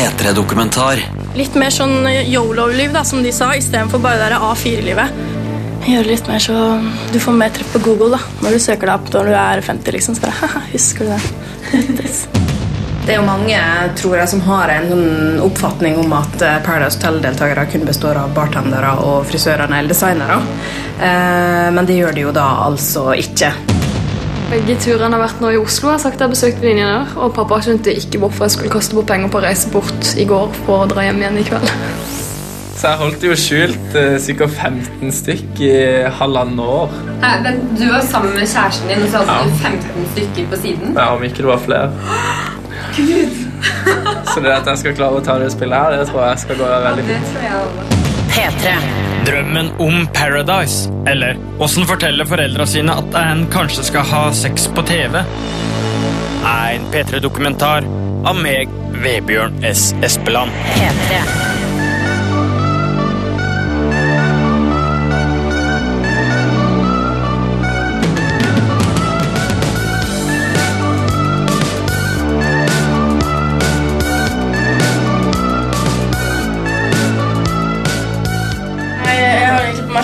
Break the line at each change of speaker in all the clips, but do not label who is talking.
P3-dokumentar.
Litt mer sånn yolo-liv, da, som de sa, istedenfor bare det der A4-livet. Gjøre litt mer så du får mer treff på Google da, når du søker deg opp når du er 50. liksom. Så bare, haha, husker du det?
Det er jo mange tror jeg, som har en sånn oppfatning om at eh, Paradise Hotel-deltakere kun består av bartendere og frisører eller designere. Eh, men det gjør de jo da altså ikke.
Begge turene har vært nå i Oslo. Jeg har sagt jeg har besøkt venninnene der, og pappa skjønte ikke hvorfor jeg skulle kaste bort penger på å reise bort i går for å dra hjem igjen i kveld.
Så jeg holdt jo skjult ca. 15 stykk i halvannet år.
men du var sammen med kjæresten din, og så hadde
Ja.
du 15 stykker på siden?
Ja, om ikke det var flere. Gud! Så det at jeg skal klare å ta det spillet her, det tror jeg skal gå veldig fint.
P3.
Drømmen om Paradise, eller åssen fortelle foreldra sine at en kanskje skal ha sex på TV, er en P3-dokumentar av meg, Vebjørn S. Espeland.
P3.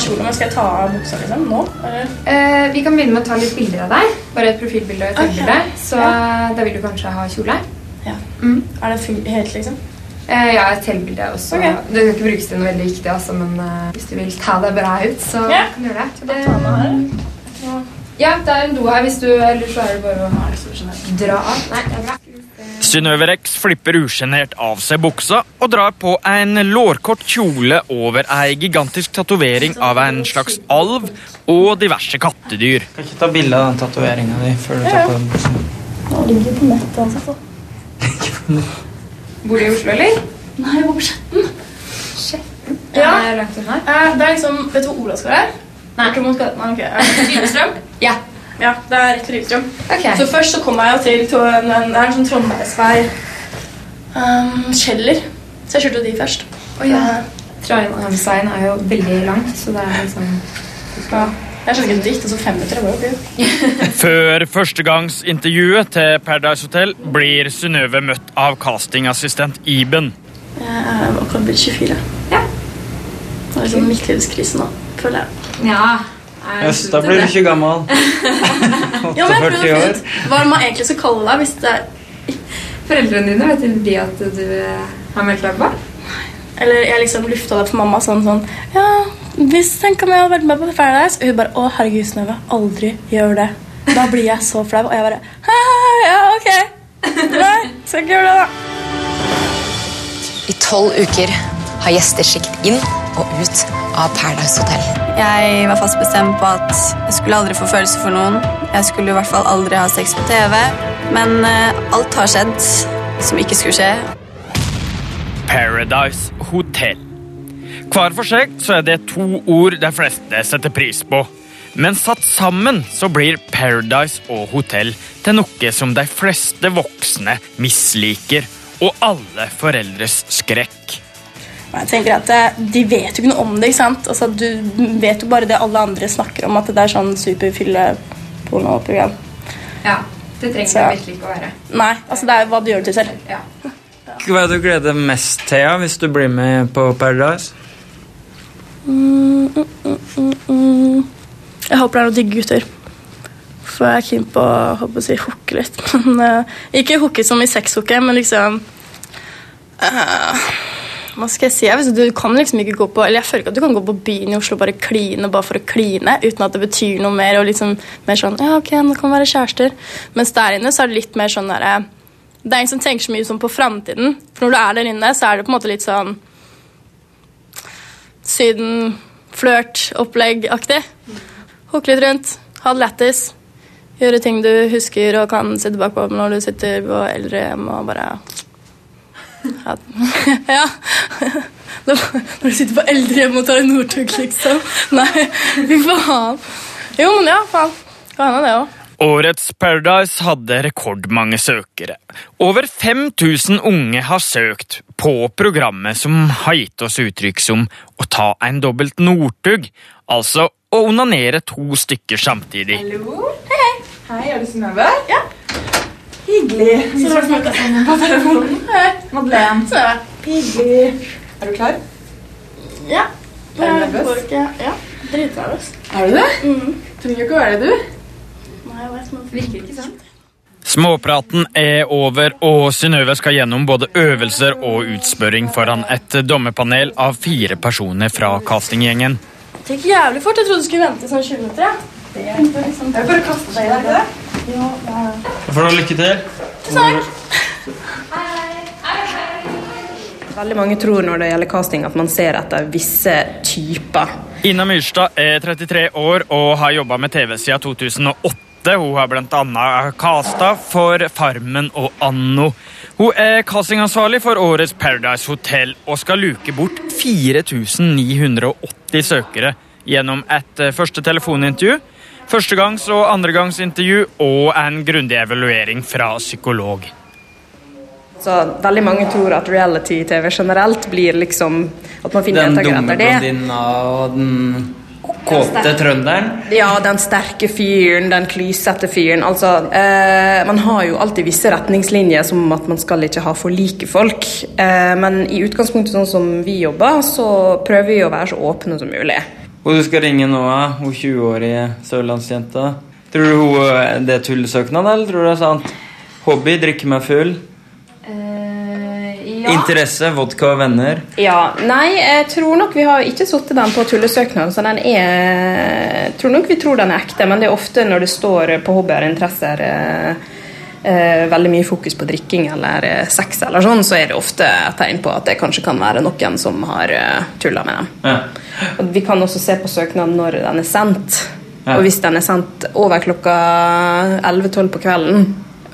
På meg skal jeg ta av buksa liksom nå?
Eh, vi kan begynne med å ta litt bilder av deg. Bare et profilbilde og et selvbilde. Så da vil du kanskje ha kjole.
Ja.
Mm.
Er det helt, liksom?
Eh, ja, et selvbilde også.
Okay.
Det kan ikke brukes til noe veldig viktig, altså, men uh, hvis du vil ta deg bra ut, så
Ja.
kan du gjøre det.
det ta meg her?
Ja, det er en do her hvis du Eller så er det bare å dra av. Nei, det er bra.
Synnøve Rex flipper usjenert av seg buksa og drar på en lårkort kjole over ei gigantisk tatovering av en slags alv og diverse kattedyr.
Kan ikke ta bilde av den tatoveringa di før du tar på den buksa.
Den ligger det på nettet altså.
Bor du i Oslo, eller?
Nei, jeg bor på Skjetten.
Skjetten?
Ja.
Er det langt unna?
Eh, Det er liksom, vet du hvor Olavsgård er? Nei. Nei, mot gaten, ok. Det Lillestrøm?
Ja.
Ja, det er rett ved Lillestrøm.
Okay.
Så først så kom jeg jo til, en, en, det er en sånn Trondheimsvei um, Kjeller. Så jeg kjørte jo de først.
Oh, ja. Trondheimsveien er jo veldig lang, så det er liksom
Ja. Jeg skjønner ikke dikt, og så fem minutter. Var jo gøy.
Før førstegangsintervjuet til Paradise Hotel blir Synnøve møtt av castingassistent Iben.
Jeg er akkurat blitt 24.
Ja.
Det er liksom midtlivskrise nå, føler jeg.
Ja.
Jøss, da blir du ikke gammel.
Ja, men jeg
48
ja,
år.
hva man egentlig skal kalle deg hvis det er
Foreldrene dine, vet de at du har meldt deg på?
Eller jeg liksom lufta det for mamma sånn sånn Ja, hvis tenk om jeg hadde vært med på Paradise Og hun bare Å, herregud, Synnøve, aldri gjør det. Da blir jeg så flau. Og jeg bare «Hæ, Ja, ok. Nei, skal ikke gjøre det, da.
I tolv uker har gjester sikt inn og ut av Paradise Hotel.
Jeg var fast bestemt på at jeg skulle aldri få følelser for noen. Jeg skulle i hvert fall aldri ha sex på TV. Men eh, alt har skjedd som ikke skulle skje.
Paradise Hotel. Hver for seg så er det to ord de fleste setter pris på. Men satt sammen så blir Paradise og hotell til noe som de fleste voksne misliker, og alle foreldres skrekk.
Og jeg tenker at eh, De vet jo ikke noe om det. ikke sant? Altså, du vet jo bare det alle andre snakker om, at det er sånn superfylle-pornoprogram.
Ja. Det trenger
Så-
det virkelig ikke å være.
Nei, altså det er jo hva du gjør det til selv.
Ja.
Hva er det du gleder deg mest til ja, hvis du blir med på Paradise?
Mm, mm, mm, mm. Jeg håper det er noen digge gutter. For jeg er keen på å håper å si, hooke litt. Men, uh, ikke hooke som i sexhooke, men liksom eh, Hva skal jeg si? Jeg du kan liksom ikke gå på Eller jeg føler ikke at du kan gå på byen i Oslo bare kline bare for å kline uten at det betyr noe mer. og liksom mer sånn, ja ok, nå kan vi være kjærester. Mens der inne så er det litt mer sånn derre Det er ingen som tenker så mye sånn på framtiden. For når du er der inne, så er det på en måte litt sånn Syden, flørt, opplegg-aktig. Hukke litt rundt, ha det lættis. Gjøre ting du husker og kan sitte tilbake når du sitter på eldrehjem og bare Ja. Når du sitter på eldrehjemmet og tar en Northug, liksom. Nei, fy faen. Jo, men ja, faen. Kan hende det òg.
Årets Paradise hadde rekordmange søkere. Over 5000 unge har søkt på programmet som har gitt oss uttrykk som å ta en dobbelt Northug, altså å onanere to stykker samtidig.
Hallo? Hei, hei. Hei, er det Synnøve?
Ja.
Hyggelig.
Så det-
snakke sammen på telefonen. Madeleine.
Så er
Hyggelig. Er du klar?
Ja.
Er du nervøs?
ikke- Ja. Dritnervøs.
Er du det?
Mhm.
Trenger ikke å være det, du.
Nei, jeg vet, men
Virker ikke sant?
Småpraten er over, og Synnøve skal gjennom både øvelser og utspørring foran et dommerpanel av fire personer fra castinggjengen.
Det gikk jævlig fort. Jeg trodde du skulle vente i sånn 20 minutter. Ja. Det er liksom...
Jeg bare kaste deg i deg, ikke det?
Ja, ja.
Da får du lykke til. Takk.
Veldig mange tror når det gjelder casting at man ser etter visse typer.
Ina Myrstad er 33 år og har jobba med TV siden 2008. Hun har bl.a. casta for Farmen og Anno. Hun er castingansvarlig for årets Paradise Hotel og skal luke bort 4980 søkere gjennom et eh, første telefonintervju, førstegangs- og andregangsintervju og en grundig evaluering fra psykolog.
Så veldig mange tror at reality-TV generelt blir liksom At man finner
Den
deltakere
dumme
etter det.
blondina og den kåte trønderen.
Ja, den sterke fyren, den klysete fyren. Altså, eh, man har jo alltid visse retningslinjer som at man skal ikke ha for like folk. Eh, men i utgangspunktet sånn som vi jobber, så prøver vi å være så åpne som mulig.
Og du skal ringe Noah, hun 20-årige sørlandsjenta. Tror du hun, eh, det er tullesøknad, eller tror du det er sant? Hobby, drikke meg full.
ja.
Interesse, vodka og venner.
Ja, Nei, jeg tror nok vi har ikke satt den på tullesøknad, så den er Jeg tror nok vi tror den er ekte, men det er ofte når det står på hobbyer og interesser Uh, veldig mye fokus på drikking eller eh, sex, eller sånn, så er det ofte et tegn på at det kanskje kan være noen som har eh, tulla med dem.
Ja.
Og vi kan også se på søknaden når den er sendt.
Ja.
Og hvis den er sendt over klokka 11-12 på kvelden,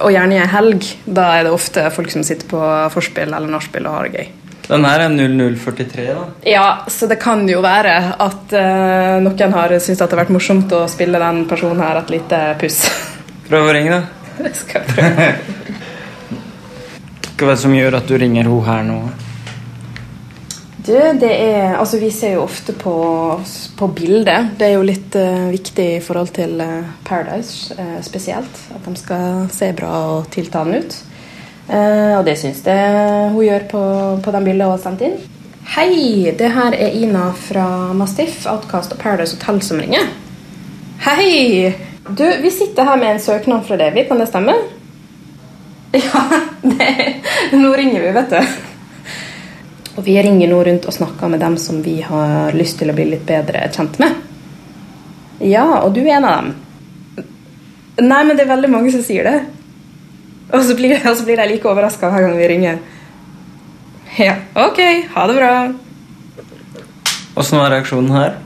og gjerne i ei helg, da er det ofte folk som sitter på forspill eller nachspiel og har det gøy.
Den her er 0043, da.
Ja, så det kan jo være at uh, noen har syntes det har vært morsomt å spille den personen her et lite puss.
Prøv å ringe, da.
Det skal jeg prøve.
Hva er det som gjør at du ringer hun her nå?
Du, det er Altså, vi ser jo ofte på, på bildet. Det er jo litt uh, viktig i forhold til eh, Paradise uh, spesielt. At de skal se bra og tiltalende ut. Uh, og det syns jeg hun gjør på, på de bildene hun har sendt inn. Hei, det her er Ina fra Mastiff, Outcast og Paradise Hotel som ringer. Hei! Du, vi sitter her med en søknad fra Levi, kan det stemme? Ja, det, nå ringer vi, vet du. Og vi ringer nå rundt og snakker med dem som vi har lyst til å bli litt bedre kjent med. Ja, og du er en av dem. Nei, men det er veldig mange som sier det. Og så blir, og så blir de like overraska hver gang vi ringer. Ja, ok, ha det bra.
Åssen var reaksjonen her?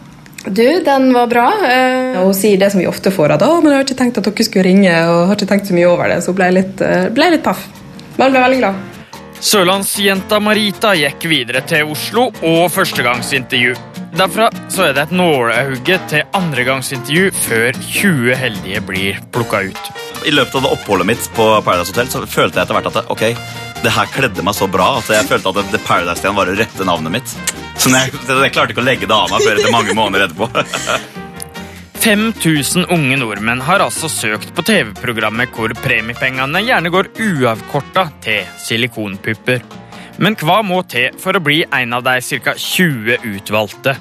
Du, den var bra. Uh, hun sier det som vi ofte får, at å, men jeg har ikke tenkt at dere skulle ringe, og har ikke tenkt så mye over det, så hun ble litt, eh, ble litt paff. Men ble veldig glad.
Sørlandsjenta Marita gikk videre til Oslo og førstegangsintervju. Derfra så er det et nålehugge til andregangsintervju før 20 heldige blir plukka ut.
I løpet av det oppholdet mitt på Paradise Hotel så følte jeg etter hvert at ok, det her kledde meg så bra at jeg følte at The Paradise-stjernen var det rette navnet mitt. Så jeg, jeg klarte ikke å legge det av meg før etter mange måneder etterpå.
5000 unge nordmenn har altså søkt på TV-programmet hvor premiepengene gjerne går uavkorta til silikonpupper. Men hva må til for å bli en av de ca. 20 utvalgte?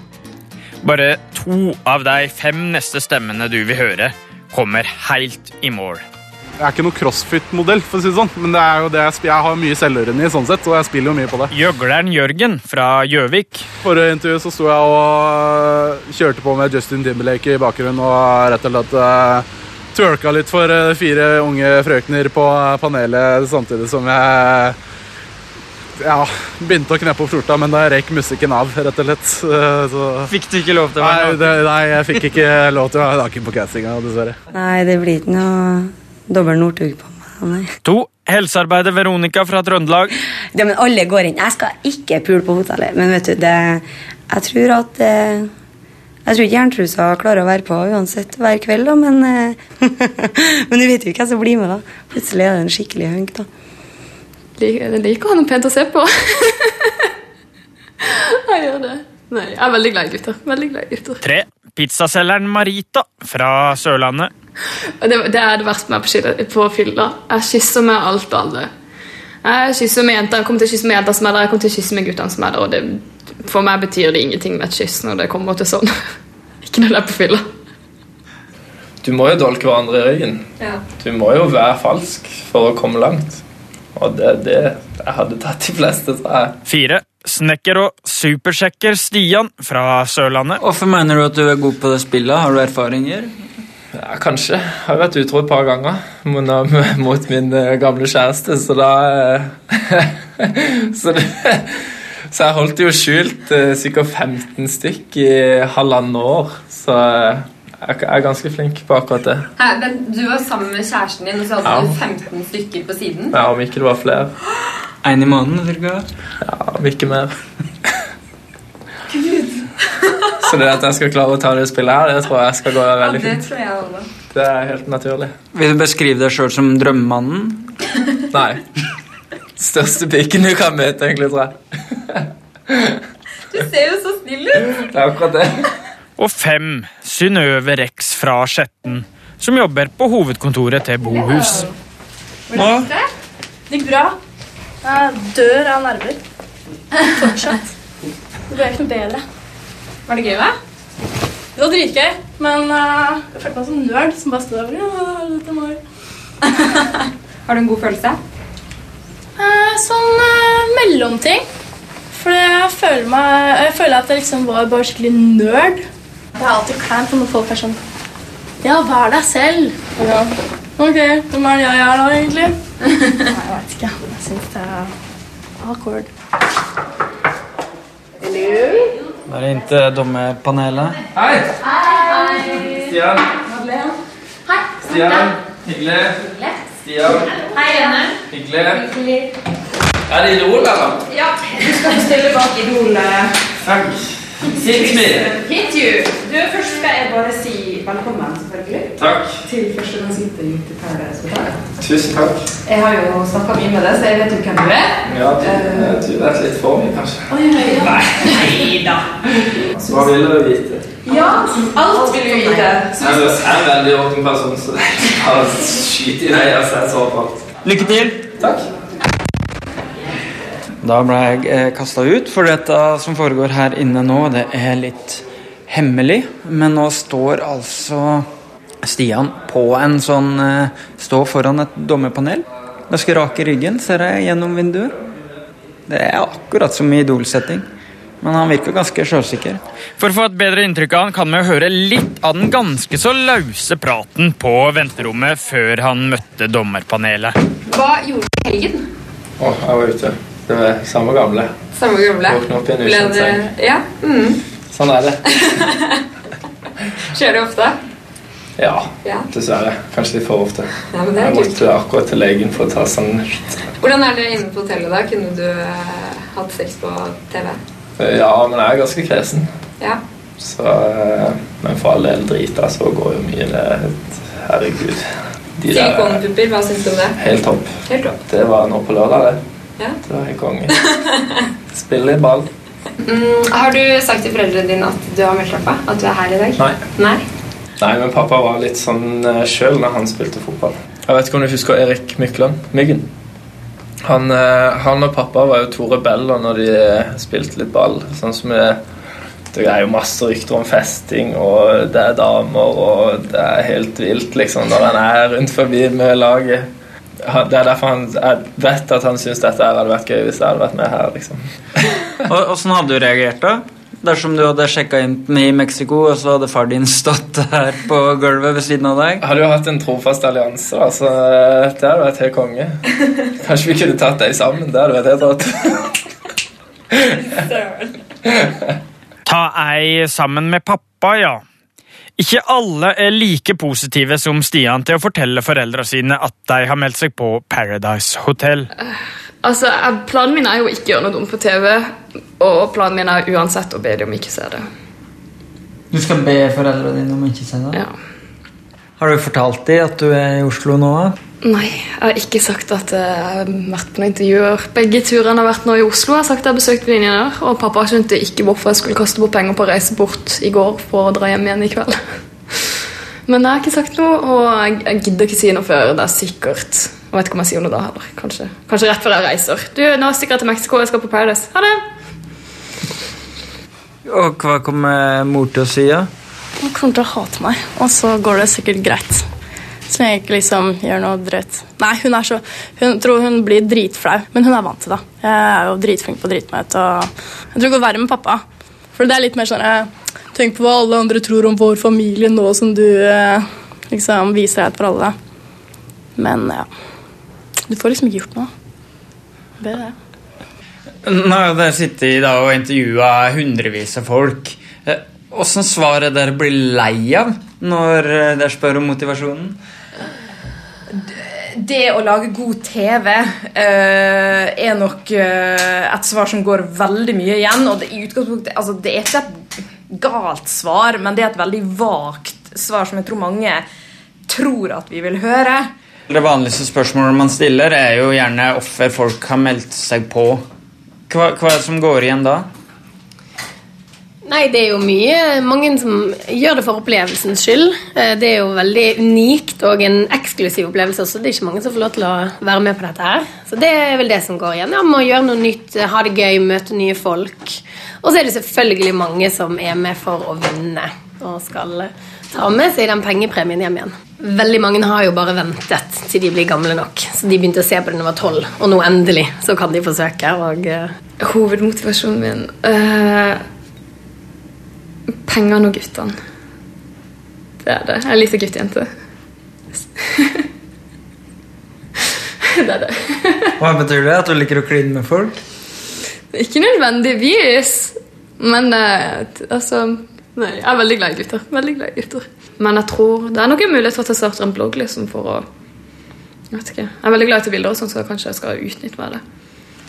Bare to av de fem neste stemmene du vil høre, kommer helt i mål.
Jeg er ikke noen crossfit-modell, for å si det sånn, men det er jo det jeg, jeg har mye selvørende i, sånn sett, og jeg spiller jo mye på det.
Gjøgleren Jørgen fra Gjøvik.
Forrige intervju så sto jeg og kjørte på med Justin Timberlake i bakgrunnen og rett og slett uh, twerka litt for eh, fire unge frøkner på panelet samtidig som jeg ja, begynte å kneppe opp skjorta, men da røyk musikken av, rett og slett. Eh, Så...
Fikk du ikke lov til å være
Nei,
naken?
det, nei, jeg fikk ikke lov til å være naken på castinga, dessverre.
Nei, det blir ikke noe dobbel Northug på meg. Nei.
To. Helsearbeider Veronica fra Trøndelag.
Ja, men alle går inn. Jeg skal ikke pule på hotellet. Men vet du, det, jeg tror at eh, Jeg tror ikke jerntrusa klarer å være på uansett hver kveld, da, men eh, Men du vet jo hvem som blir med, da. Plutselig er det en skikkelig hunk, da.
Jeg liker han noe pent å se på. jeg gjør det. Nei, jeg er veldig glad i gutter. Veldig glad i gutter.
Tre. Pizzaselgeren Marita fra Sørlandet.
Det, det er det verste med på, skille- på fylla. Jeg kysser med alt og alle. Jeg kysser med jenter, jeg kommer til å kysse med jenter som er der, jeg kommer til å kysse med guttene som er der. Og det, for meg betyr det ingenting med et kyss når det kommer til sånn. Ikke når det er på fylla.
Du må jo dolke hverandre i ryggen.
Ja.
Du må jo være falsk for å komme langt. Og det er det jeg hadde tatt de fleste, tror jeg.
Fire. Snekker og supersjekker Stian fra Sørlandet.
Hvorfor mener du at du er god på det spillet? Har du erfaringer?
Ja, kanskje. Jeg har vært utro et par ganger mot, min eh, gamle kjæreste, så da eh, så, det, så jeg holdt det jo skjult ca. sikkert 15 stykk i halvannet år. Så eh, jeg er ganske flink på akkurat det.
Hæ, men du var sammen med kjæresten din, og så hadde
Ja.
du 15 stykker på siden?
Ja, Om ikke det var flere.
En i måneden, cirka?
Ja, om ikke mer.
Gud.
Så det at jeg skal klare å ta det spillet her, det tror jeg skal gå
Ja,
veldig
det
fint.
tror jeg også.
Det er helt naturlig.
Vil du beskrive deg sjøl som drømmemannen?
Nei. Største piken du kan møte, egentlig, tror jeg.
Du ser jo så snill ut.
Det er akkurat det.
Og fem. Synnøve Rex fra Skjetten, som jobber på hovedkontoret til Bohus.
Hvordan gikk det? Det gikk bra. Jeg dør av nerver. Fortsatt. Det ble ikke noe bedre.
Var det gøy, da?
Det var dritgøy, men uh, jeg følte meg som en nerd som bare stod der. Ja, dette meg.
Har du en god følelse?
Uh, sånn uh, mellomting. For jeg føler, meg, jeg føler at jeg liksom var bare skikkelig nerd. Det er alltid kleint når folk er sånn Ja, vær deg selv. Ja. Ok, hvem er det jeg er da, egentlig? Nei, jeg vet ikke. Jeg syns det er awkward.
Da er det inn til dommerpanelet.
Hei!
Hei!
Stian.
Hei.
Stian. Hyggelig. Stian.
Hei, Jenny.
Hyggelig. Hyggelig. Er det Idol, eller?
Ja, du skal stille bak idolet.
Takk. Hit me.
Hit you. Du, først skal jeg bare si velkommen, selvfølgelig.
Takk.
Til førstegangsintervju til Paradise Hotel.
Tusen takk.
Jeg har jo snakka mye med deg, så jeg vet jo hvem du er.
Ja, du, du vet litt for mye, kanskje.
Oi, ja. Nei da.
Hva vil du vite?
Ja, alt vil du vite.
Jeg er en veldig åpen person, så bare skyt i deg. Jeg ser så på alt.
Lykke til.
Takk.
Da ble jeg eh, kasta ut, for dette som foregår her inne nå, det er litt hemmelig. Men nå står altså Stian på en sånn Stå foran et dommerpanel. Ganske rak i ryggen, ser jeg gjennom vinduet. Det er akkurat som i Idol-setting. Men han virker ganske sjølsikker.
For å få et bedre inntrykk av han kan vi jo høre litt av den ganske så lause praten på venterommet før han møtte dommerpanelet.
Hva gjorde du i helgen?
Å, jeg var ute. Det var samme gamle.
Samme gamle.
Våkne opp i en ukjent seng.
Ja. Mm.
Sånn er det.
Skjer det ofte?
Ja,
Ja.
dessverre. Kanskje litt for ofte.
Ja, men det
Jeg måtte akkurat til legen for å ta sånn
Hvordan er det inne på hotellet da? Kunne du uh, hatt sex på TV?
Ja, men jeg er ganske kresen.
Ja.
Så, uh, men for all del drita, så går jo mye det Herregud. De
Silikonpupper, hva syns du om det?
Helt topp.
Helt topp.
Det var nå på lørdag, det.
Ja.
Det var helt konge. Spille ball.
Mm, har du sagt til foreldrene dine at du har meldt deg på? At du er her i dag?
Nei.
Nei?
Nei, men pappa var litt sånn sjøl når han spilte fotball. Jeg vet ikke om du husker Erik Mykland? Myggen? Han, eh, han og pappa var jo to rebeller når de eh, spilte litt ball. Sånn som det, det er jo masse rykter om festing, og det er damer, og det er helt vilt liksom når han er rundt forbi med laget. Det er derfor han, jeg vet at han syns dette hadde vært gøy hvis jeg hadde vært med her. liksom.
Åssen hadde du reagert da? Dersom du hadde sjekka inn i Mexico, og så hadde far din stått her på gulvet ved siden av deg?
Hadde jo hatt en trofast allianse, da, så eh, det hadde vært helt konge. Kanskje vi kunne tatt dem sammen. Det hadde vært helt rått.
Ta ei sammen med pappa, ja. Ikke alle er like positive som Stian til å fortelle foreldra sine at de har meldt seg på Paradise Hotel.
Altså, Planen min er jo ikke å gjøre noe dumt på TV, og planen min er uansett å be dem om ikke se det.
Du skal be foreldrene dine om ikke se det?
Ja.
Har du fortalt dem at du er i Oslo nå?
Nei, jeg har ikke sagt at jeg har vært på noen intervjuer. Begge turene har vært nå i Oslo. Jeg har sagt at jeg har besøkt venninner, og pappa skjønte ikke hvorfor jeg skulle kaste bort penger på å reise bort i går for å dra hjem igjen i kveld. Men jeg har ikke sagt noe, og jeg, jeg gidder ikke si noe før det er sikkert. Jeg vet ikke om jeg sier noe da heller. Kanskje, Kanskje rett før jeg reiser. Du, nå stikker jeg til Mexico, jeg skal på Paradise. Ha det!
Og hva kommer mor til å si? da?
Hun kommer til å hate meg, og så går det sikkert greit. Så jeg ikke liksom gjør noe drøyt. Nei, hun er så Hun tror hun blir dritflau, men hun er vant til det. Jeg er jo dritflink på å drite meg ut, og jeg tror det går verre med pappa. For det er litt mer sånn eh, Tenk på hva alle andre tror om vår familie nå som du eh, liksom viser deg for alle. Men ja Du får liksom ikke gjort noe. Det er det.
Nå har dere sittet i dag og intervjua hundrevis av folk. Eh, Åssen svaret dere blir lei av når eh, dere spør om motivasjonen?
Det å lage god TV eh, er nok eh, et svar som går veldig mye igjen. Og det, i utgangspunktet, altså, det er ikke et galt svar, men det er et veldig vagt svar som jeg tror mange tror at vi vil høre.
Det vanligste spørsmålet man stiller, er jo gjerne offer folk har meldt seg på. Hva, hva er det som går igjen da?
Nei, det er jo mye Mange som gjør det for opplevelsens skyld. Eh, Det er jo veldig unikt og en eksklusiv opplevelse også. Det er ikke mange som får lov til å være med på dette her. Så det er vel det som går igjen. Ja, Må gjøre noe nytt, ha det gøy, møte nye folk. Og så er det selvfølgelig mange som er med for å vinne og skal ta med seg den pengepremien hjem igjen. Veldig mange har jo bare ventet til de blir gamle nok. Så de begynte å se på det da de var tolv, og nå endelig så kan de forsøke. Og uh...
Hovedmotivasjonen min uh, Pengene og guttene. Det er det. Jeg er lite guttejente. det er det.
Hva betyr det? At du liker å kline med folk?
Ikke nødvendigvis, men uh, altså Nei, jeg er veldig glad i gutter. Veldig glad i gutter. Men jeg tror det er nok en mulighet for at jeg starter en blogg liksom for å Jeg vet ikke. Jeg er veldig glad i å ta bilder, og sånn, så kanskje jeg skal utnytte meg av det.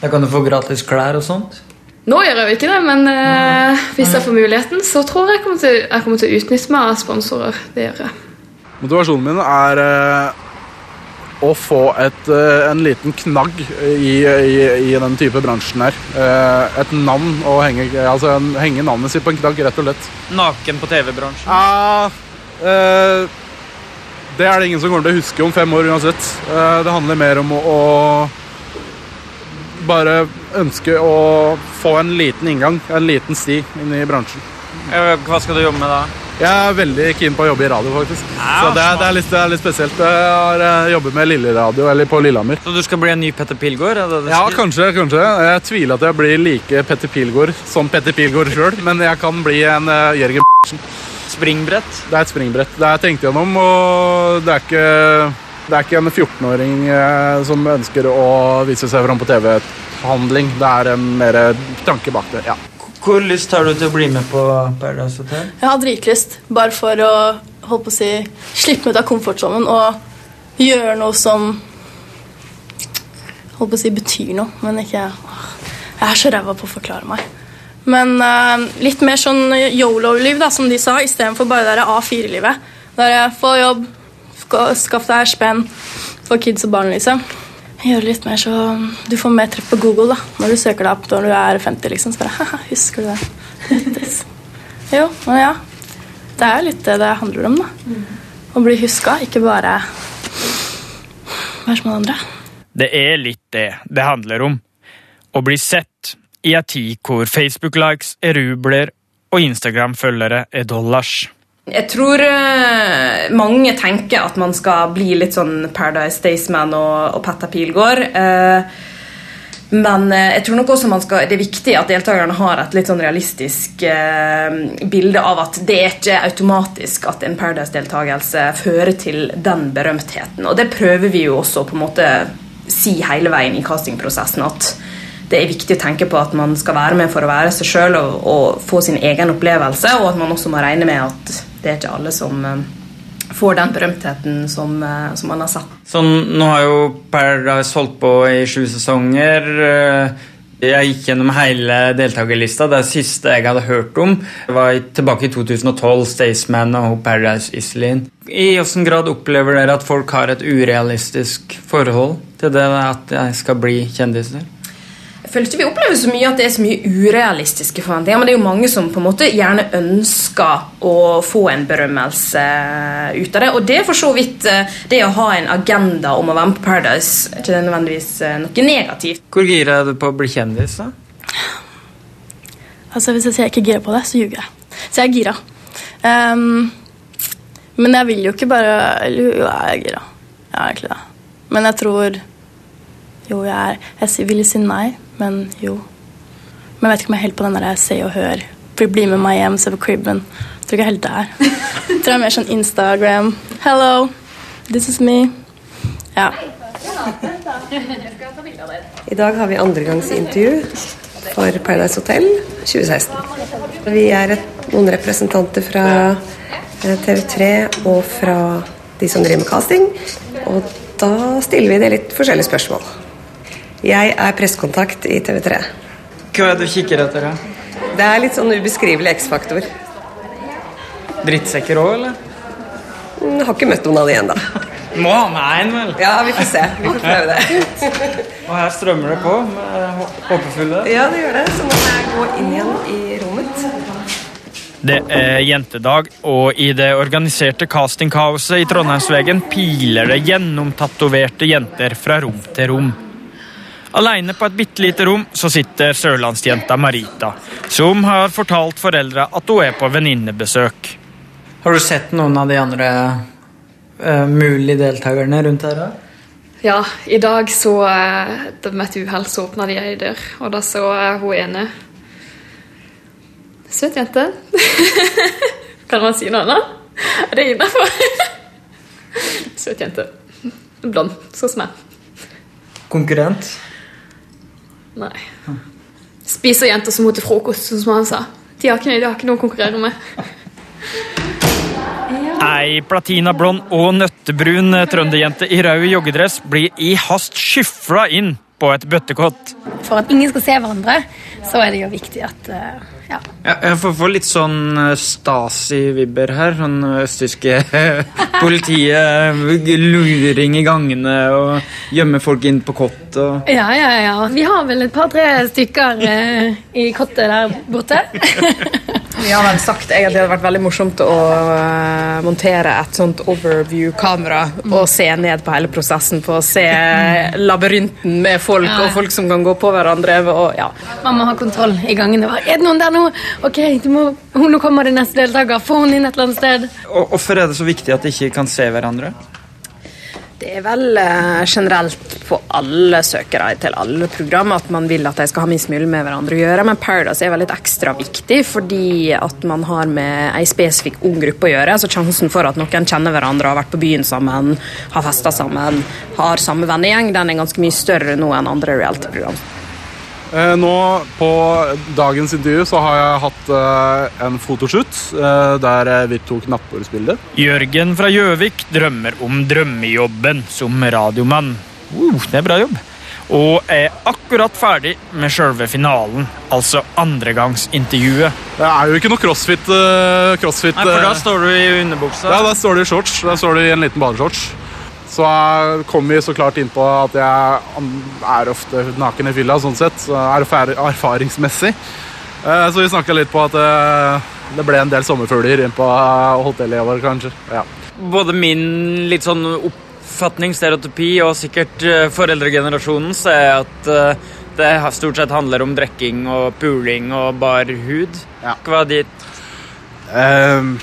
Da kan du få gratis klær og sånt.
Nå gjør jeg jo ikke det, men eh, hvis jeg får muligheten, så tror jeg jeg kommer til, jeg kommer til å utnytte meg av sponsorer. Det gjør jeg.
Motivasjonen min er eh, å få et, eh, en liten knagg i, i, i den type bransjen her. Eh, et navn å henge, altså en, henge navnet sitt på en knagg, rett og slett.
Naken på TV-bransjen.
Ja, eh, det er det ingen som kommer til å huske om fem år uansett. Eh, det handler mer om å, å bare ønske å få en liten inngang, en liten sti inn i bransjen.
Hva skal du jobbe med da?
Jeg er veldig keen på å jobbe i radio, faktisk.
Ja,
Så det er, det, er litt, det er litt spesielt. Jeg har eh, jobbet med Lilleradio, eller på Lillehammer.
Så du skal bli en ny Petter Pilgaard? er
Ja, kanskje. kanskje. Jeg tviler at jeg blir like Petter Pilgaard som Petter Pilgaard sjøl, men jeg kan bli en uh, Jørgen
Springbrett?
Det er et springbrett. Det jeg tenkt gjennom, og det er ikke, det er ikke en 14-åring eh, som ønsker å vise seg fram på TV-handling. Det er en mer tanke bak det. ja.
Hvor lyst har du til å bli med på Paradise Hotel?
Jeg har dritlyst, bare for å holdt på å si, slippe meg ut av komfortsonen og gjøre noe som holdt på å si betyr noe, men ikke Jeg er så ræva på å forklare meg. Men uh, litt mer sånn yolo-liv, da, som de sa, istedenfor bare det der A4-livet. Der jeg får jobb, skaff deg spenn, for kids og barn, liksom. Gjøre litt mer så du får mer treff på Google da, når du søker deg opp når du er 50. liksom, så bare, «Haha, Husker du det? Jo, men ja. Det er jo litt det det handler om. da. Å bli huska, ikke bare være som alle andre.
Det er litt det det handler om. Å bli sett i ei tid hvor Facebook-likes er rubler og Instagram-følgere er dollars.
Jeg tror uh, mange tenker at man skal bli litt sånn Paradise Staysman og, og Petter Pilgaard. Uh, men eh, jeg tror nok også skal, det er viktig at deltakerne har et litt sånn realistisk uh, bilde av at det er ikke automatisk at en Paradise-deltakelse fører til den berømtheten. Og det prøver vi jo også på en måte si hele veien i castingprosessen. at det er viktig å tenke på at man skal være med for å være seg sjøl og, og få sin egen opplevelse, og at man også må regne med at det er ikke alle som eh, får den berømtheten som, eh, som man har sett.
Sånn, nå har jo Paradise holdt på i sju sesonger. eh, Jeg gikk gjennom hele deltakerlista. Det siste jeg hadde hørt om, var tilbake i 2012, Staysman og Paradise Iselin. I hvilken grad opplever dere at folk har et urealistisk forhold til det at jeg skal bli kjendiser?
Føler ikke vi opplever så mye at det er så mye urealistiske forventninger, men det er jo mange som på en måte gjerne ønsker å få en berømmelse ut av det. Og det er for så vidt eh, det å ha en agenda om å være med på Paradise ikke det nødvendigvis eh, noe negativt.
Hvor gira er du på å bli kjendis? da?
Altså, Hvis jeg sier jeg ikke er gira på det, så ljuger jeg. Så jeg er gira. Um, men jeg vil jo ikke bare Jo, jeg er gira. Jeg er egentlig det. Men jeg tror Jo, jeg er Jeg vil si nei, men jo. Men jeg vet ikke om jeg er helt på den der jeg ser og hører. For Bli med meg hjem, se på cribben. Jeg tror ikke jeg er helt der. Jeg tror jeg er mer sånn Instagram. Hello, this is me. Ja.
I dag har vi andregangsintervju for Paradise Hotel 2016. Vi er et, noen representanter fra eh, TV3 og fra de som driver med casting. Og da stiller vi det litt forskjellige spørsmål. Jeg er pressekontakt i TV3.
Hva er det du kikker etter? da?
Det er litt sånn ubeskrivelig X-faktor.
Drittsekker òg, eller?
Jeg har ikke møtt noen av de ennå.
Må ha med én, vel?
Ja, vi får se. Vi får prøve det.
Og her strømmer det på med håpefulle.
Ja, det gjør det. Så må jeg gå inn igjen i rommet.
Det er jentedag, og i det organiserte castingkaoset i Trondheimsvegen piler det gjennomtatoverte jenter fra rom til rom. Aleine på et bitte lite rom så sitter sørlandsjenta Marita, som har fortalt foreldra at hun er på venninnebesøk.
Har du sett noen av de andre uh, mulige deltakerne rundt her? da?
Ja, i dag så eh, det Med et uhell så åpna de ei dør, og da så jeg hun ene Søt jente. kan man si noe annet? Er det innafor? Søt jente. Blond, sånn som meg.
Konkurrent?
Nei. Spiser jenter som må til frokost, sånn som han sa. De har ikke, de har ikke noe å konkurrere med.
Ei platinablond og nøttebrun trønderjente i rød joggedress blir i hast skyfla inn på et bøttekott.
For at ingen skal se hverandre, så er det jo viktig at eh, ja.
Ja, jeg får, får litt sånn eh, Stasi-vibber her. Sånn østtyske politiet luring i gangene og gjemmer folk inn på kott og
Ja, ja, ja. Vi har vel et par-tre stykker eh, i kottet der borte.
Vi har vel sagt at det hadde vært veldig morsomt å eh, montere et sånt overview-kamera og se ned på hele prosessen for å se labyrinten med folk
Ja.
og folk som kan gå på hverandre. Og, ja.
Man må ha kontroll i gangen. Er det noen der nå? Ok, du må, nå kommer det neste deltaker. Få hun inn et eller annet sted.
Og Hvorfor er det så viktig at de ikke kan se hverandre?
Det er vel eh, generelt på alle søkere til alle program at man vil at de skal ha minst mulig med hverandre å gjøre, men Paradise er vel litt ekstra viktig fordi at man har med ei spesifikk ung gruppe å gjøre. Så sjansen for at noen kjenner hverandre, har vært på byen sammen, har festa sammen, har samme vennegjeng, den er ganske mye større nå enn andre reality-program.
Eh, Nå på dagens intervju så har jeg hatt eh, en fotoshoot eh, der vi tok nattbordsbilde.
Jørgen fra Gjøvik drømmer om drømmejobben som radiomann. Uh, det er bra jobb. Og er akkurat ferdig med sjølve finalen, altså andregangsintervjuet.
Det er jo ikke noe crossfit. crossfit
Nei, for da står du i underbuksa.
Ja, da står du i shorts. Da står du i en liten badeshorts. Så kom vi så klart inn på at jeg er ofte naken i fylla, sånn sett. erfaringsmessig. Eh, Så vi snakka litt på at eh, det ble en del sommerfugler inn på eh, hotellet vårt, kanskje. Ja.
Både min litt sånn oppfatning, stereotypi, og sikkert foreldregenerasjonens er at det stort sett handler om drikking og puling og bar hud. Hva er ditt
Um,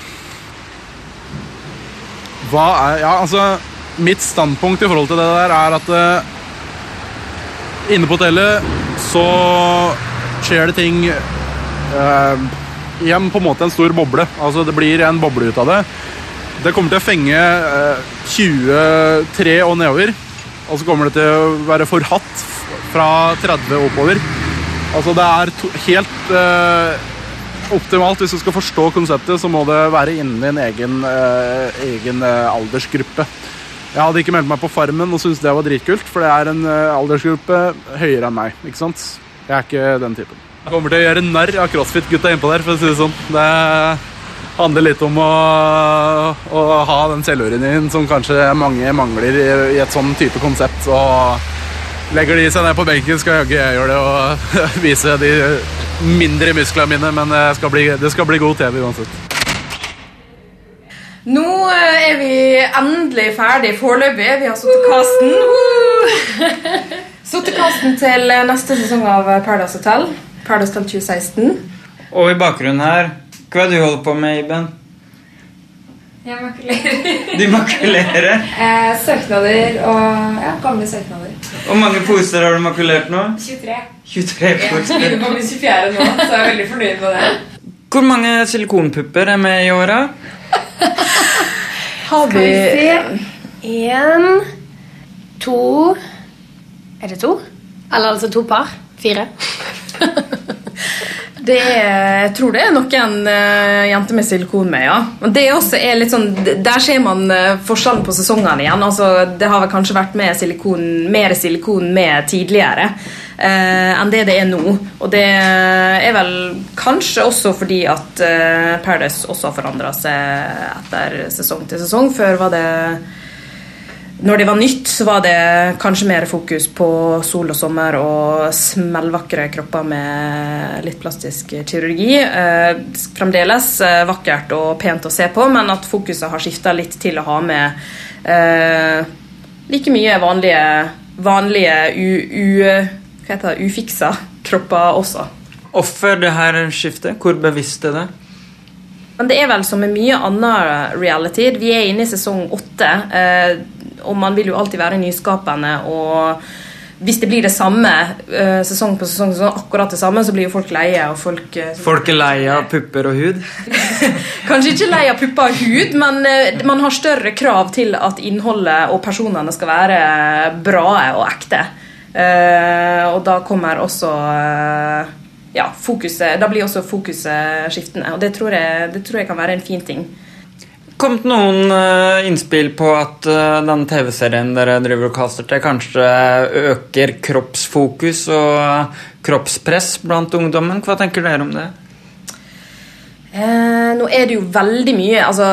hva er Ja, altså Mitt standpunkt i forhold til det der er at uh, inne på hotellet så skjer det ting uh, i en, på en måte en stor boble. Altså Det blir en boble ut av det. Det kommer til å fenge uh, 23 og nedover. Og så kommer det til å være forhatt fra 30 og oppover. Altså Det er to, helt eh, optimalt. Hvis du skal forstå konseptet, så må det være innen din egen, eh, egen eh, aldersgruppe. Jeg hadde ikke meldt meg på Farmen og syntes det var dritkult, for det er en eh, aldersgruppe høyere enn meg. ikke sant? Jeg er ikke den typen. Jeg kommer til å gjøre narr av crossfit-gutta innpå der, for å si det sånn. Det handler litt om å, å ha den selvurinien som kanskje mange mangler i, i et sånn type konsept. Og legger de seg ned på benken, skal jaggu jeg gjøre det og vise de mindre musklene mine, men det skal bli, det skal bli god TV uansett.
Nå eh, er vi endelig ferdig foreløpig. Vi har satt casten. Uh! Satt casten til neste sesong av Paradise Hotel. Paradise Hotel 2016.
Og i bakgrunnen her Hva er det du holder på med, Iben?
Jeg makulerer.
Du makulerer?
eh, søknader og ja, gamle søknader.
Hvor mange poser har du makulert nå?
23.
23
Jeg
poser.
begynner på min 24. nå, så jeg er veldig fornøyd med det.
Hvor mange silikonpupper er med i åra?
Har vi se? Én, to Er det to? Eller altså to par? Fire?
Er, jeg tror det er noen uh, jenter med silikon med, ja. Men det også er litt sånn, Der ser man uh, forskjellen på sesongene igjen. Altså, det har kanskje vært mer silikon, mer silikon med tidligere uh, enn det det er nå. Og det er vel kanskje også fordi at Paradise også har forandra seg etter sesong til sesong. Før var det når det var nytt, så var det kanskje mer fokus på sol og sommer og smellvakre kropper med litt plastisk kirurgi. Eh, fremdeles eh, vakkert og pent å se på, men at fokuset har skifta litt til å ha med eh, like mye vanlige, vanlige u, u, det, ufiksa kropper også.
Hvorfor det her skiftet? Hvor bevisst er det?
Men det er vel som med mye annen reality. Vi er inne i sesong åtte, eh, og man vil jo alltid være nyskapende. Og hvis det blir det samme eh, sesong på sesong, sesong, akkurat det samme, så blir jo folk leie. og folk... Eh,
Folk er leie av pupper og hud?
Kanskje ikke leie av pupper og hud, men eh, man har større krav til at innholdet og personene skal være bra og ekte. Og da kommer også ja, fokuset, Da blir også fokuset skiftende, og det tror jeg, det tror jeg kan være en fin ting.
Kommet noen eh, innspill på at uh, den TV-serien dere driver og kaster til, kanskje øker kroppsfokus og kroppspress blant ungdommen? Hva tenker dere om det?
Eh, nå er det jo veldig mye altså,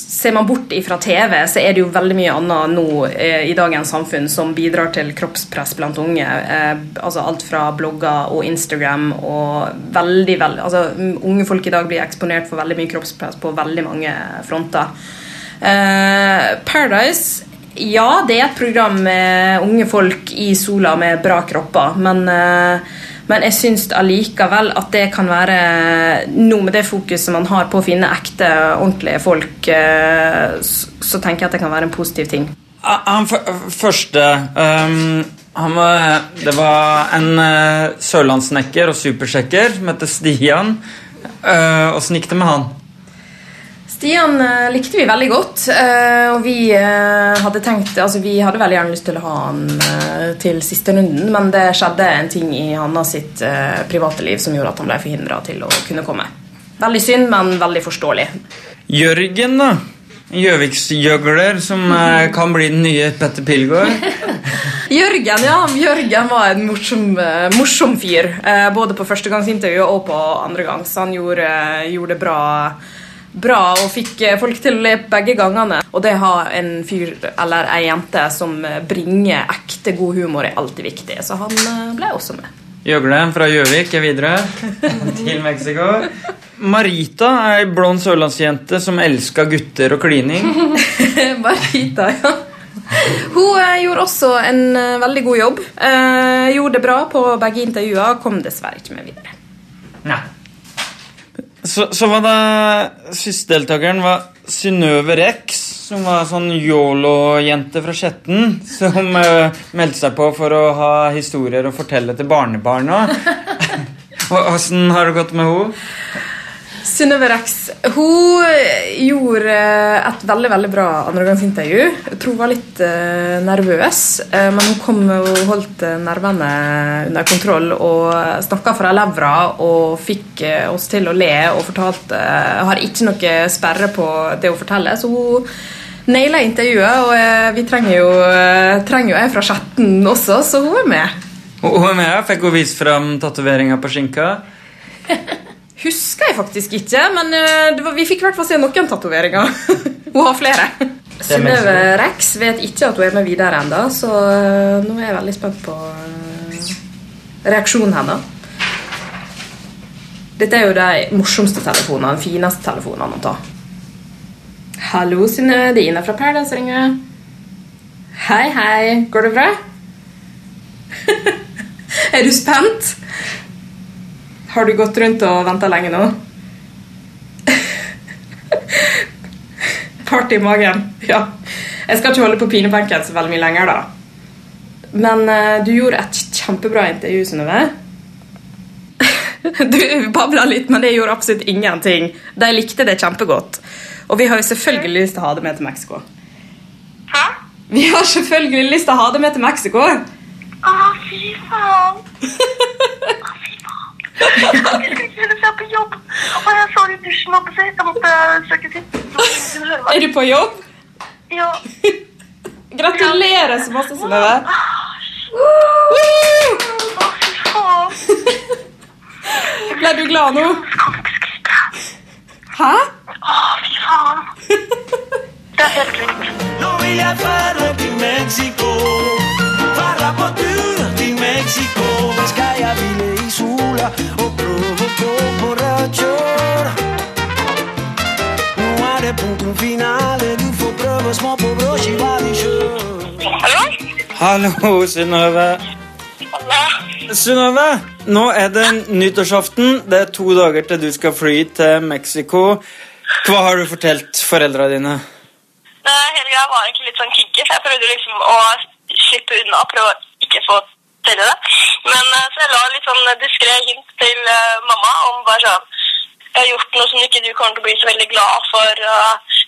Ser man bort ifra TV, så er det jo veldig mye annet nå eh, i dagens samfunn som bidrar til kroppspress blant unge. Eh, altså Alt fra blogger og Instagram og veldig, veldig altså, Unge folk i dag blir eksponert for veldig mye kroppspress på veldig mange fronter. Eh, Paradise ja, det er et program med unge folk i sola med bra kropper, men, eh, men jeg syns allikevel at det kan være noe med det fokuset man har på å finne ekte, ordentlige folk, eh, så, så tenker jeg at det kan være en positiv ting.
Ah, Han første um, han var, Det var en uh, sørlandssnekker og supersjekker som heter Stian. Uh, Åssen gikk det med han?
Stian eh, likte vi veldig godt, eh, og vi eh, hadde tenkt Altså, vi hadde veldig gjerne lyst til å ha han til siste runden, men det skjedde en ting i Hanna sitt private liv som gjorde at han ble forhindra til å kunne komme. Veldig synd, men veldig forståelig.
Jørgen, da. Gjøviksgjøgler som eh, kan bli den nye Petter Pilgaard.
Jørgen ja, Jørgen var en morsom, morsom fyr. både på førstegangsintervjuet og på andre gang. Så han gjorde, gjorde det bra, bra og fikk eh, folk til å le begge gangene. Og det å ha en fyr eller ei jente som eh, bringer ekte god humor, er alltid viktig. Så han eh, ble også med.
Gjøgleren fra Gjøvik er videre til Mexico. Marita er ei blond sørlandsjente som elsker gutter og klining.
Marita, ja. Hun eh, gjorde også en eh, veldig god jobb. Eh, gjorde det bra på begge intervjuer. Kom dessverre ikke med videre.
Så, så var det siste deltakeren var Synnøve Rex, som var sånn yolo-jente fra Skjetten. Som uh, meldte seg på for å ha historier å fortelle til barnebarna. Åssen har det gått med henne?
Synnøve Rex hun gjorde et veldig veldig bra andregangsintervju. Jeg tror hun var litt eh, nervøs, eh, men hun kom og holdt eh, nervene under kontroll og snakka fra levra og fikk oss til å le og fortalte Har ikke noe sperre på det hun forteller, så hun naila intervjuet. Og vi trenger jo, trenger jo ei fra chatten også, så hun er med.
Hun er med fikk hun vist fram tatoveringa på skinka.
Husker jeg faktisk ikke, men eh, det var, vi fikk i hvert fall se noen tatoveringer. hun har flere. Synnøve Rex vet ikke at hun er med videre ennå, så eh, nå er jeg veldig spent på eh, reaksjonen hennes. Dette er jo de morsomste telefonene, de fineste telefonene å ta. Hallo, Synnøve. Det er Ina fra Paradise ringer. Hei, hei. Går det bra? er du spent? Har du gått rundt og venta lenge nå? Party i magen. Ja. Jeg skal ikke holde på pinebenken så veldig mye lenger, da. Men uh, du gjorde et kjempebra intervju, Synnøve. du babla litt, men det gjorde absolutt ingenting. De likte det kjempegodt. Og vi har jo selvfølgelig lyst til å ha det med til Mexico. Hæ? Vi har selvfølgelig lyst til å ha det med til Mexico.
Å, fy faen. Jeg skal ikke se på jobb. Og jeg så det i dusjen så jeg måtte søke til.
Er du på jobb?
Ja.
Gratulerer så masse, Synnøve. Ble du glad nå? Hæ?
Å, fy faen. Det er helt vilt.
Nå vil jeg fare til Mexico. Fara på tur til Mexico. Skal jeg ville i sola prøve på borrachor. Nå er det punktum finale. Du får prøve små på brødskiva di sjøl.
Hallo, Synnøve. Synnøve, nå er det nyttårsaften. Det er to dager til du skal fly til Mexico. Hva har du fortalt foreldra dine?
Greia var egentlig litt sånn kinky, jeg prøvde liksom å slippe unna prøve å ikke få til det. Men eh, så jeg la litt sånn diskré hint til eh, mamma om bare sånn Jeg har gjort noe som ikke du kommer til å bli så veldig glad for.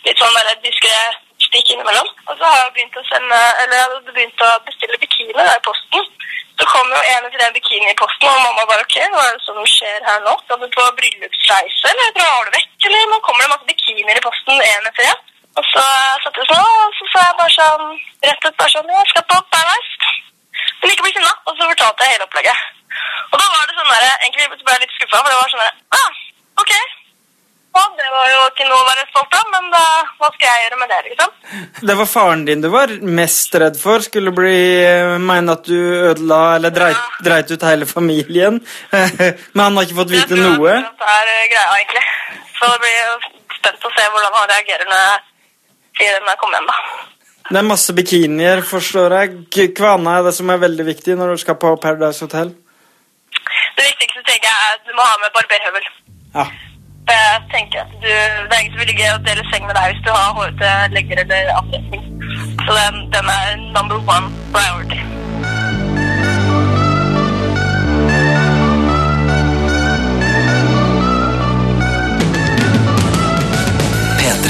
litt sånn diskré stikk innimellom. Og så har jeg begynt å sende Eller jeg hadde begynt å bestille bikini der i posten. Så kom jo en etter en bikini i posten, og mamma bare ok, hva er det som skjer her nå? Skal du på bryllupsreise, eller drar du vekk, eller nå kommer det masse bikinier i posten en etter en? Og så satt jeg sånn, og så sa jeg bare sånn, rett ut bare sånn, jeg skal på Paradise. Men ikke bli sinna, og så fortalte jeg hele opplegget. Og da var det sånn der, egentlig ble jeg litt skuffa, for det var sånn der, ah, ok. Ja, det var jo ikke noe å være stolt av, men da, hva skal jeg gjøre med det, liksom?
Det var faren din du var mest redd for skulle bli mene at du ødela eller dreit, dreit ut hele familien. Men han har ikke fått vite noe.
Det er eh, greia, egentlig. Så det blir jo spent å se hvordan han reagerer når jeg sier den jeg kommer hjem, da.
Det er masse bikinier, forstår jeg. Hva annet er det som er veldig viktig når du skal på Paradise Hotel?
Det viktigste tenker jeg er at du må ha med barberhøvel.
Ja.
Jeg tenker at du, Det er ikke så veldig gøy å dele seng med deg hvis du har hårete legger eller andre. Så den, den er number one priority.